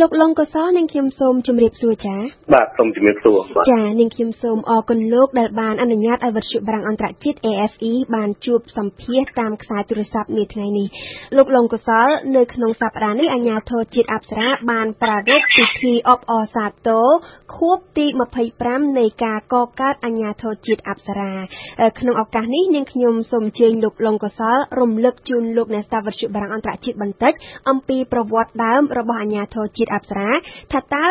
លោកលងកសលនិងខ្ញុំសូមជម្រាបសួរចា៎បាទសូមជម្រាបសួរបាទចា៎និងខ្ញុំសូមអរគុណលោកដែលបានអនុញ្ញាតឲ្យវិទ្យុបារាំងអន្តរជាតិ AFE បានជួបសម្ភាសតាមខ្សែទូរស័ព្ទនាថ្ងៃនេះលោកលងកសលនៅក្នុងសប្តាហ៍នេះអាជ្ញាធរជាតិអប្សរាបានប្រារព្ធពិធីអបអរសាទរខួបទី25នៃការកកើតអាជ្ញាធរជាតិអប្សរាក្នុងឱកាសនេះនាងខ្ញុំសូមអញ្ជើញលោកលងកសលរំលឹកជូនលោកអ្នកស្ដាប់វិទ្យុបារាំងអន្តរជាតិបន្តិចអំពីប្រវត្តិដើមរបស់អាជ្ញាធរជាតិអប្សរាថាតើ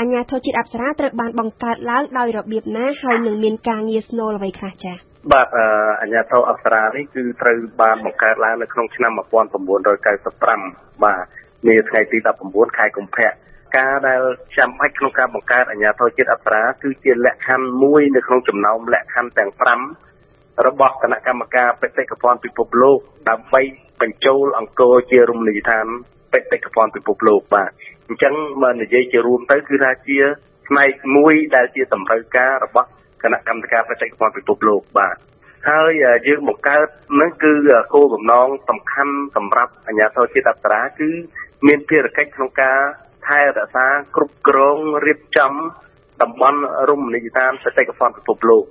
អាជ្ញាធរជាតិអប្សរាត្រូវបានបង្កើតឡើងដោយរបៀបណាហើយនឹងមានការងារស្នូលអ្វីខ្លះចា៎បាទអាជ្ញាធរអប្សរានេះគឺត្រូវបានបង្កើតឡើងនៅក្នុងឆ្នាំ1995បាទនាថ្ងៃទី19ខែកុម្ភៈការដែលចាំបាច់ក្នុងការបង្កើតអាជ្ញាធរជាតិអប្សរាគឺជាលក្ខខណ្ឌមួយនៅក្នុងចំណោមលក្ខខណ្ឌទាំង5របស់គណៈកម្មការបេតិកភណ្ឌពិភពលោកដើម្បីបញ្ចូលអង្គរជារមណីយដ្ឋាន បេតិកភណ្ឌពិភពលោកបាទអញ្ចឹងបើនិយាយជារួមទៅគឺថាជាផ្នែកមួយដែលជាតម្រូវការរបស់គណៈកម្មការបេតិកភណ្ឌពិភពលោកបាទហើយយើងបង្កើតនឹងគឺគោលបំណងសំខាន់សម្រាប់អាជ្ញាធរជាតិអប្សរាគឺមានភារកិច្ចក្នុងការថែរក្សាគ្រប់គ្រងរៀបចំតំបន់រមណីយដ្ឋានបេតិកភណ្ឌពិភពលោក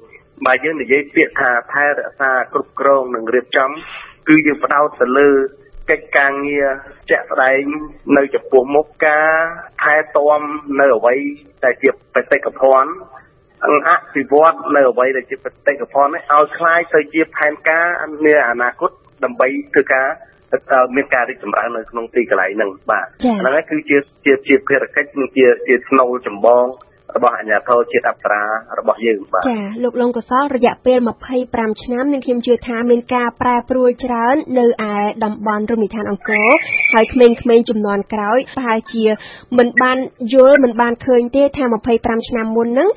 បើយើងនិយាយពាក្យថាថែរក្សាគ្រប់គ្រងនិងរៀបចំ គឺយើងផ្ដោតទៅលើ កិច្ចការងារជាក់ស្ដែងនៅចំពោះមុខការថែទាំនៅអ្វីដែលជាបេតិកភណ្ឌអភិវឌ្ឍនៅអ្វីដែលជាបេតិកភណ្ឌនេះឲ្យคล้ายទៅជាផែនការនាអនាគតដើម្បីធ្វើការមានការរីកចម្រើននៅក្នុងទីកន្លែងហ្នឹងបាទហ្នឹងហើយគឺជាជាជាភារកិច្ចនិងជាជាស្នូលចម្បង របស់អាជ្ញាធរជាតិអប្សរារបស់យើងបាទចាលោកលងកសលរយៈពេល25ឆ្នាំនឹងខ្ញុំជឿថាមានការប្រែប្រួលច្រើន នៅឯតំបន់រមណីយដ្ឋានអង្គរហើយក្មេងៗចំនួនក្រោយប្រហែលជាមិនបានយល់មិនបានឃើញទេថា25ឆ្នាំមុនហ្នឹង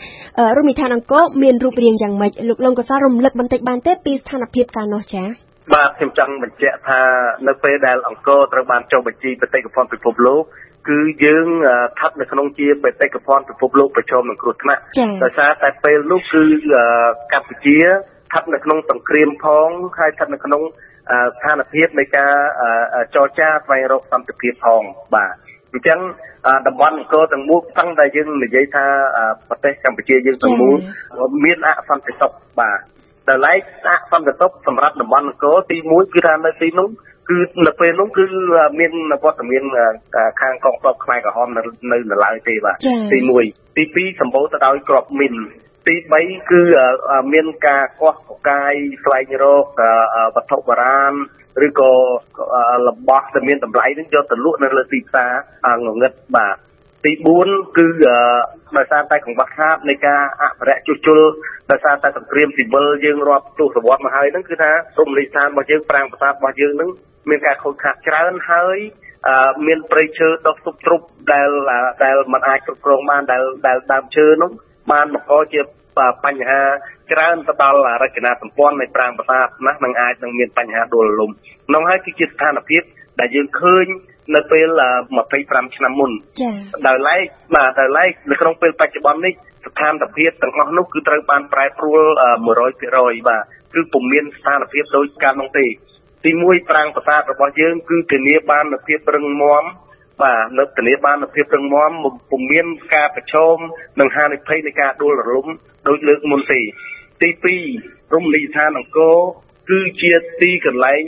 រមណីយដ្ឋានអង្គរមានរូបរាងយ៉ាងម៉េចលោកលងកសលរំលឹកបន្តិចបានទេពីស្ថានភាពកាលនោះចាបាទខ្ញុំចង់បញ្ជាក់ថានៅពេលដែលអង្គរត្រូវបានចុះបញ្ជីបេតិកភណ្ឌពិភពលោក គឺយើងស្ថិតនៅក្នុងជាបេតិកភណ្ឌពិភពលោកប្រឈមនឹងគ្រោះថ្នាក់ដោយសារតែពេលនោះគឺកម្ពុជាស្ថិតនៅក្នុងសង្គ្រាមផងហើយស្ថិតនៅក្នុងស្ថានភាពនៃការចរចាស្វែងរកសន្តិភាពផងបាទអញ្ចឹងតំបន់អង្គរទាំងមូលតាំងតែយើងនិយាយថាប្រទេសកម្ពុជាយើងទាំងមូលមានអសន្តិសុខបាទ ដល់ឡែកអសន្តិសុខសម្រាប់តំបន់អង្គរទី1គឺថានៅទីនោះគឺនៅពេលនោះគឺមានវត្តមានខាងកងទ័ពខ្មែរក្រហមនៅនៅនៅឡើយទេបាទទី1ទី2សម្បូរទៅដោយក្របមីនទី3គឺមានការកោះកកាយស្វែងរកវត្ថុបុរាណឬក៏របស់ដែលមានតម្លៃនឹងយកទៅលក់នៅលើទីផ្សារងងឹតបាទ ទី4គឺដោយសារតែកង្វះខាតនៃការអភិរក្សជួសជុលដោយសារតែសង្គ្រាមស៊ីវិលយើងរាប់ទសវត្សរ៍មកហើយហ្នឹងគឺថារមណីយដ្ឋានរបស់យើងប្រាង្គប្រាសាទរបស់យើងហ្នឹងមានការខូចខាតច្រើនហើយមានព្រៃឈើដុះទុបទ្រុបដែលដែលมันអាចគ្រប់គ្រងបានដែលដែលដើមឈើនោះបានបង្កជាបញ្ហាច្រើនទៅដល់រចនាសម្ព័ន្ធនៃប្រាង្គប្រាសាទណាស់នឹងអាចនឹងមានបញ្ហាដួលរលំនោះហើយគឺជាស្ថានភាពដែលយើងឃើញ នៅពេល25ឆ្នាំមុនចា៎ដោយឡែកបាទដោយឡែកនៅក្នុងពេលបច្ចុប្បន្ននេះស្ថានភាពទាំងអស់នោះគឺត្រូវបានប្រែប្រួល100%បាទគឺពុំមានស្ថានភាពដូចកាលនោះទេទី1ប្រាង្គប្រាសាទរបស់យើង គឺធានាបាននូវភាពរឹងមាំបាទនៅធានាបាននូវភាពរឹងមាំពុំមានការប្រឈមនឹងហានិភ័យនៃការដួលរលំដោយលើកមុនទេទី2រមណីយដ្ឋានអង្គរគឺជាទីកន្លែង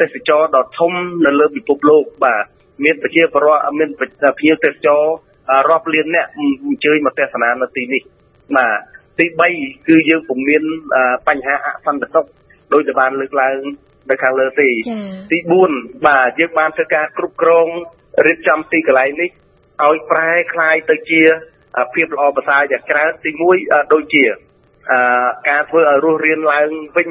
ទេសចរដ៏ធំនៅលើពិភពលោកបាទ មានប្រជាពលរដ្ឋមានភ្ញៀវទេសចររាប់លានអ្នកអញ្ជើញមកទស្សនានៅទីនេះបាទទី3គឺយើងពុំមានបញ្ហាអសន្តិសុខដោយដែលបានលើកឡើងនៅខាងលើទេទី4បាទយើងបានធ្វើការគ្រប់គ្រងរៀបចំទីកន្លែងនេះឲ្យប្រែคลายទៅជាភាពល្អប្រសើរយ៉ាងច្រើនទី1ដូចជាការធ្វើឲ្យរស់រានឡើងវិញ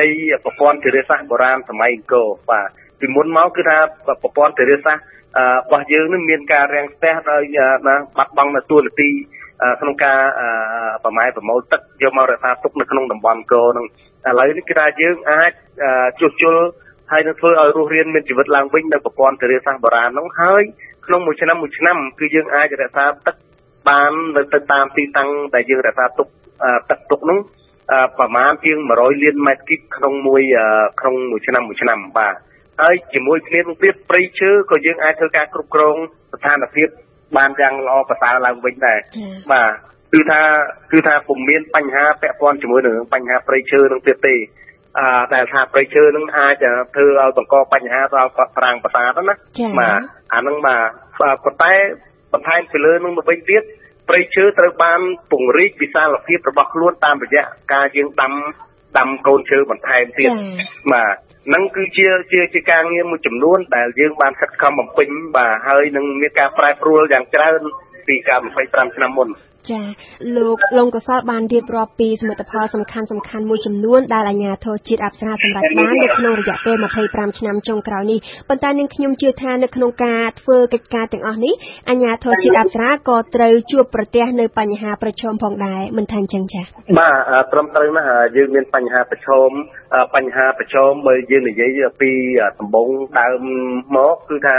នៃប្រព័ន្ធធារាសាស្ត្របុរាណសម័យអង្គរបាទ ពីមុនមកគឺថាប្រព័ន្ធធារាសាស្ត្ររបស់យើងនឹងមានការរាំងស្ទះដោយណាបាត់បង់នៅទួលនីតិក្នុងការប្រម៉ែប្រមូលទឹកយកមករក្សាទុកនៅក្នុងតំបន់កោនឹងឥឡូវនេះគឺថាយើងអាចជួសជុលហើយនឹងធ្វើឲ្យរស់រានមានជីវិតឡើងវិញនៅប្រព័ន្ធធារាសាស្ត្របុរាណនោះហើយក្នុងមួយឆ្នាំមួយឆ្នាំគឺយើងអាចរក្សាទឹកបាននៅទៅតាមទីតាំងដែលយើងរក្សាទុកទឹកទុកនោះប្រមាណជាង100លានម៉ែត្រគីបក្នុងមួយក្នុងមួយឆ្នាំមួយឆ្នាំបាទ ហើយជាមួយគ្នានឹងទៀតព្រៃឈើក៏យើងអាចធ្វើការគ្រប់គ្រងស្ថានភាពបានយ៉ាងល្អប្រសើរឡើងវិញដែរបាទគឺថាគឺថាពុំមានបញ្ហាពាក់ព័ន្ធជាមួយនឹងបញ្ហាប្រៃឈើនឹងទៀតទេអឺតែថាប្រៃឈើនឹងអាចធ្វើឲ្យបង្កបញ្ហាដល់គាត់ប្រាំងប្រសាទណាបាទអានឹងបាទប៉ុន្តែបន្ថែមពីលើនឹងទៅវិញទៀតព្រៃឈើត្រូវបានពង្រីកវិសាលភាពរបស់ខ្លួនតាមរយៈការយើងដាំដាំកូនឈើបន្ថែមទៀតបាទ នឹងគឺជាជាជាការងារមួយចំនួនដែលយើងបានខិតខំបំពេញបាទហើយនឹងមានការប្រែប្រួលយ៉ាងច្រើន ពីការ25ឆ្នាំមុនចាលោកលងកសលបានរៀបរាប់ពីសមិទ្ធផលសំខាន់សំខាន់មួយចំនួនដែលអាជ្ញាធរជាតិអប្សរាសម្រេចបាននៅក្នុងរយៈពេល25ឆ្នាំចុងក្រោយនេះប៉ុន្តែនាងខ្ញុំជឿថានៅក្នុងការធ្វើកិច្ចការទាំងអស់នេះអាជ្ញាធរជាតិអប្សរាក៏ត្រូវជួបប្រទះនៅបញ្ហាប្រឈមផងដែរមិនថាអញ្ចឹងចា៎បាទត្រឹមត្រូវណាស់យើងមានបញ្ហាប្រឈមបញ្ហាប្រឈមបើយើងនិយាយពីដំបូងដើមមកគឺថា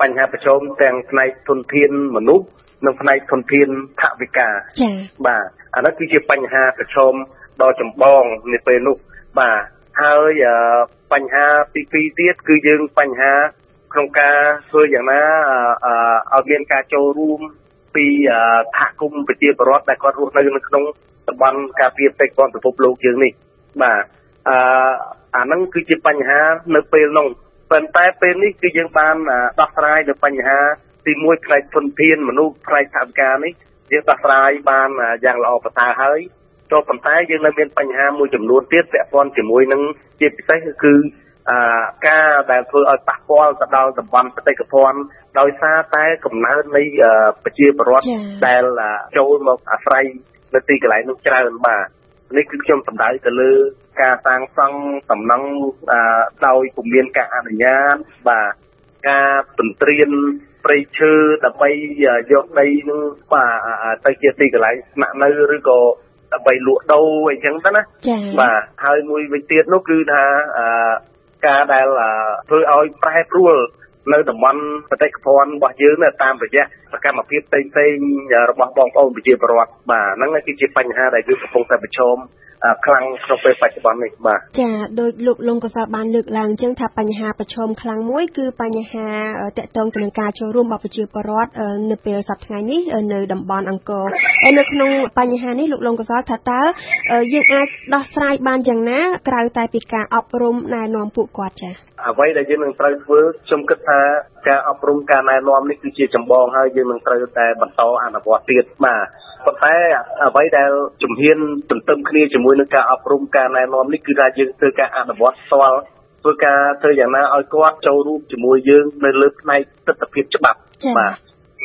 បញ្ហាប្រឈមទាំងផ្នែកទុនធានមនុស្សនិងផ្នែកធនធានថវិកាចា៎បាទអានោះគឺជាបញ្ហាប្រឈមដ៏ចម្បងនៅពេលនោះបាទហើយបញ្ហាទី2ទៀតគឺយើងបញ្ហាក្នុងការធ្វើយ៉ាងណាឲ្យមានការចូលរួមពីសហគមន៍ប្រជាពលរដ្ឋដែលគាត់រស់នៅនៅក្នុងតំបន់ការពារបេតិកភណ្ឌពិភពលោកយើងនេះបាទអឺអាហ្នឹងគឺជាបញ្ហានៅពេលនោះ ប៉ុន្តែពេលនេះគឺយើងបានដោះស្រាយនៅបញ្ហាទី1ផ្នែកធនធានមនុស្សផ្នែកថវិកានេះយើងដោះស្រាយបានយ៉ាងល្អប្រសើរហើយក៏ប៉ុន្តែយើងនៅមានបញ្ហាមួយចំនួនទៀតពាក់ព័ន្ធជាមួយនឹងជាពិសេសគឺអឺការដែលធ្វើឲ្យប៉ះពាល់ទៅដល់តំបន់បេតិកភណ្ឌដោយសារតែកំណើននៃប្រជាពលរដ្ឋដែលចូលមកអាស្រ័យនៅទីកន្លែងនោះច្រើនបាទ នេះគឺខ្ញុំសម្ដៅទៅលើការសាងសង់សំណង់ដោយពុំមានការអនុញ្ញាតបាទការទន្ទ្រានព្រៃឈើដើម្បីយកដីនឹងបាទទៅជាទីកន្លែងស្នាក់នៅឬក៏ដើម្បីលក់ដូរអីចឹងទៅណាបាទហើយមួយវិញទៀតនោះគឺថាការដែលធ្វើឲ្យប្រែប្រួល នៅតំបន់បតិកភណ្ឌរបស់យើងតាមរយៈសកម្មភាពផ្សេងៗរបស់បងប្អូនប្រជាពលរដ្ឋបាទហ្នឹងគឺជាបញ្ហាដែលយើងកំពុងតែប្រឈម ខ្លាំងក្នុងពេលបច្ចុប្បន្ននេះបាទចាដោយលោកលងកសលបានលើកឡើងអញ្ចឹងថាបញ្ហាប្រឈមខ្លាំងមួយគឺបញ្ហាតកតងទៅនឹងការចូលរួមរបស់ប្រជាពលរដ្ឋនៅពេលសប្តាហ៍ថ្ងៃនេះនៅតំបន់អង្គរហើយនៅក្នុងបញ្ហានេះលោកលងកសលថាតើយើងអាចដោះស្រាយបានយ៉ាងណា ក្រៅតែពីការអប់រំណែនាំពួកគាត់ចា៎អ្វីដែលយើងនឹងត្រូវធ្វើខ្ញុំគិតថាការអប់រំការណែនាំនេះគឺជាចម្បងហើយយើងនឹងត្រូវតែបន្តអនុវត្តទៀតបាទប៉ុន្តែអ្វីដែលជំហានទន្ទឹមគ្នាជាមួយនឹងការអប់រំការណែនាំនេះគឺថាយើងធ្វើការអនុវត្តផ្ទាល់ធ្វើការធ្វើយ៉ាងណាឲ្យគាត់ចូលរួមជាមួយយើងនៅលើផ្នែកទស្សនវិជ្ជាច្បាប់បាទ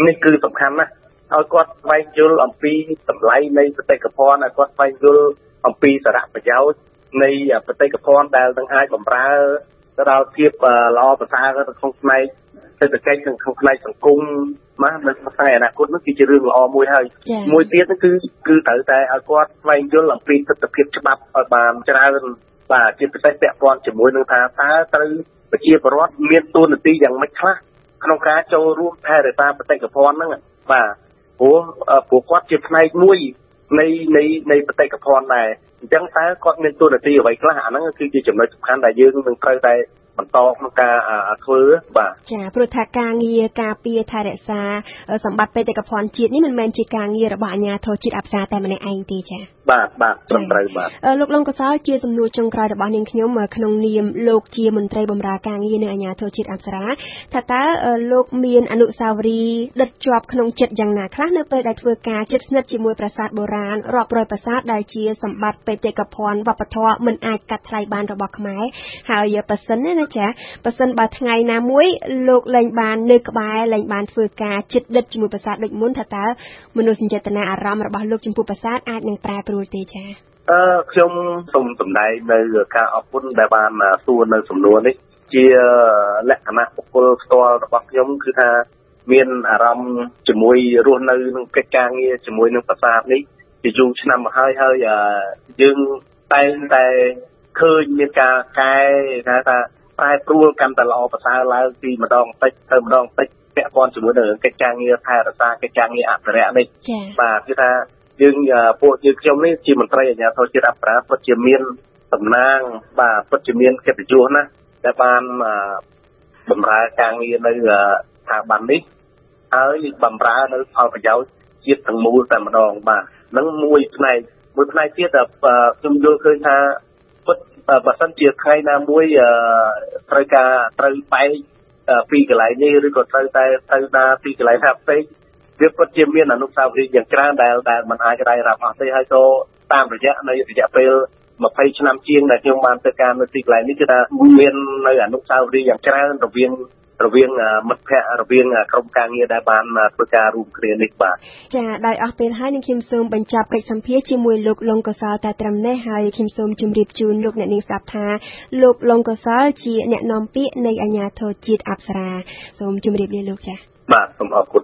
នេះគឺសំខាន់ណាស់ឲ្យគាត់ស្វែងយល់អំពីតម្លៃនៃបេតិកភណ្ឌឲ្យគាត់ស្វែងយល់អំពីសារៈប្រយោជន៍នៃបេតិកភណ្ឌដែលនឹងអាចបម្រើ ទៅដល់ភាពល្អប្រសើរក្នុងផ្នែកសេដ្ឋកិច្ចនិងក្នុងផ្នែកសង្គមបាទនៅក្នុងថ្ងៃអនាគតនោះគឺជារឿងល្អមួយហើយមួយទៀតគឺគឺត្រូវតែឲ្យគាត់ស្វែងយល់អំពីទស្សនវិជ្ជាច្បាប់ឲ្យបានច្រើនបាទជាពិសេសពាក់ព័ន្ធជាមួយនឹងថាតើត្រូវប្រជាពលរដ្ឋមានតួនាទីយ៉ាងម៉េចខ្លះក្នុងការចូលរួមថែរក្សាបេតិកភណ្ឌហ្នឹងបាទព្រោះព្រោះគាត់ជាផ្នែកមួយ នៃនៃនៃបេតិកភណ្ឌដែរអញ្ចឹងតើគាត់មានតួនាទីអ្វីខ្លះអាហ្នឹងគឺជាចំណុចសំខាន់ដែលយើងនឹងត្រូវតែ បន្តក្នុងការធ្វើបាទចាព្រោះថាការងារការពារថែរក្សាសម្បត្តិបេតិកភណ្ឌជាតិនេះមិនមែនជាការងាររបស់អាជ្ញាធរជាតិអប្សរាតែម្នាក់ឯងទេចាបាទបាទត្រឹមត្រូវបាទលោកលងកសលជាសំណួរចុងក្រោយរបស់នាងខ្ញុំក្នុងនាមលោកជាមន្ត្រីបម្រើការងារនៅអាជ្ញាធរជាតិអប្សរាថាតើលោកមានអនុស្សាវរីយ៍ដិតជាប់ក្នុងចិត្តយ៉ាងណាខ្លះនៅពេលដែលធ្វើការជិតស្និទ្ធជាមួយប្រាសាទបុរាណរាប់រយប្រាសាទដែលជាសម្បត្តិបេតិកភណ្ឌវប្បធម៌មិនអាចកាត់ថ្លៃបានរបស់ខ្មែរហើយប៉ះសិនណាចាប៉ះសិនបើថ្ងៃណាមួយលោកលែងបាននៅក្បែរលែងបានធ្វើការជិតដិតជាមួយប្រាសាទដូចមុនថាតើមនោសញ្ចេតនាអារម្មណ៍របស់លោកចំពោះប្រាសាទអាចនឹងប្រែប្រួលទេចាអឺខ្ញុំសូមសម្ដែងនៅការអរគុណដែលបានសួរនៅសំណួរនេះជាលក្ខណៈបុគ្គលផ្ទាល់របស់ខ្ញុំគឺថាមានអារម្មណ៍ជាមួយរស់នៅនឹងកិច្ចការងារជាមួយនឹងប្រាសាទនេះជាយូរឆ្នាំមកហើយហើយយើងតែងតែឃើញមានការកែថាថា ប្រែប្រួលកាន់តែល្អប្រសើរឡើងពីម្ដងតិចទៅម្ដងតិចពាក់ព័ន្ធជាមួយនឹងកិច្ចការងារថែរក្សាកិច្ចការងារអភិរក្សនេះបាទគឺថាយើងពួកយើងខ្ញុំនេះជាមន្ត្រីអាជ្ញាធរជាតិអប្សរាពិតជាមានតំណាងបាទពិតជាមានកិត្តិយសណាដែលបានបម្រើការងារនៅស្ថាប័ននេះហើយបំរើនៅផលប្រយោជន៍ជាតិទាំងមូលតែម្ដងបាទនឹងមួយផ្នែកមួយផ្នែកទៀតខ្ញុំយល់ឃើញថាពិត បើសិនជាថ្ងៃណាមួយត្រូវការត្រូវបែកពីកន្លែងនេះឬក៏ត្រូវតែទៅណាពីកន្លែងថាផ្សេងវាពិតជាមានអនុស្សាវរីយ៍យ៉ាងច្រើនដែលដែលមិនអាចរៃរាប់អស់ទេហើយក៏តាមរយៈនៃរយៈពេល20ឆ្នាំជាងដែលខ្ញុំបានទៅការនៅទីកន្លែងនេះគឺថាមាននៅអនុស្សាវរីយ៍យ៉ាងច្រើនរវាង រវាងមិត្តភ័ក្តិរវាងក្រុមការងារដែលបានធ្វើការរួមគ្នានេះបាទចាដោយអស់ពេលហើយនឹងខ្ញុំសូមបញ្ចប់កិច្ចសម្ភាសជាមួយលោកលងកសលតែត្រឹមនេះហើយខ្ញុំសូមជម្រាបជូនលោកអ្នកនាងស្ដាប់ថាលោកលងកសលជាអ្នកនាំពាក្យនៃអាជ្ញាធរជាតិអប្សរាសូមជម្រាបលាលោកចា៎បាទសូមអរគុណ